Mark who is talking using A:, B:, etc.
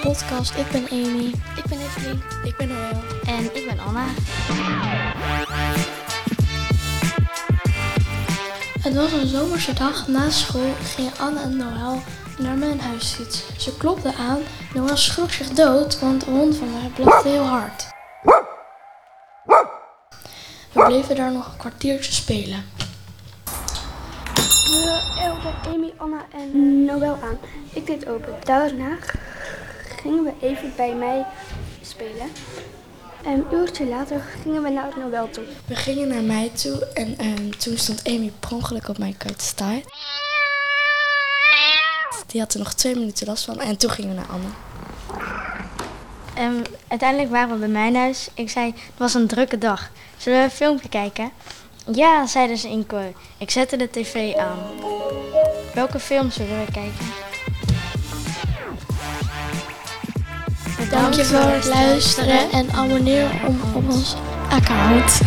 A: podcast. Ik ben Amy.
B: Ik ben Evelien.
C: Ik ben Noël.
D: En ik ben Anna.
A: Het was een zomerse dag. Na school gingen Anne en Noël naar mijn huis fietsen. Ze klopten aan. Noël schrok zich dood, want de hond van mij blafte heel hard. We bleven daar nog een kwartiertje spelen.
B: Elden Amy, Anna en Noël aan. Ik deed open. Daarna gingen we even bij mij spelen. En een uurtje later gingen we naar Noël toe.
C: We gingen naar mij toe en ehm, toen stond Amy per ongeluk op mijn staan. Die had er nog twee minuten last van en toen gingen we naar Anne.
D: En uiteindelijk waren we bij mijn huis. Ik zei, het was een drukke dag. Zullen we een filmpje kijken? Ja, zeiden ze in koor. Ik zette de tv aan. Welke film zullen we kijken?
A: Dank je voor het luisteren en abonneer op ons account.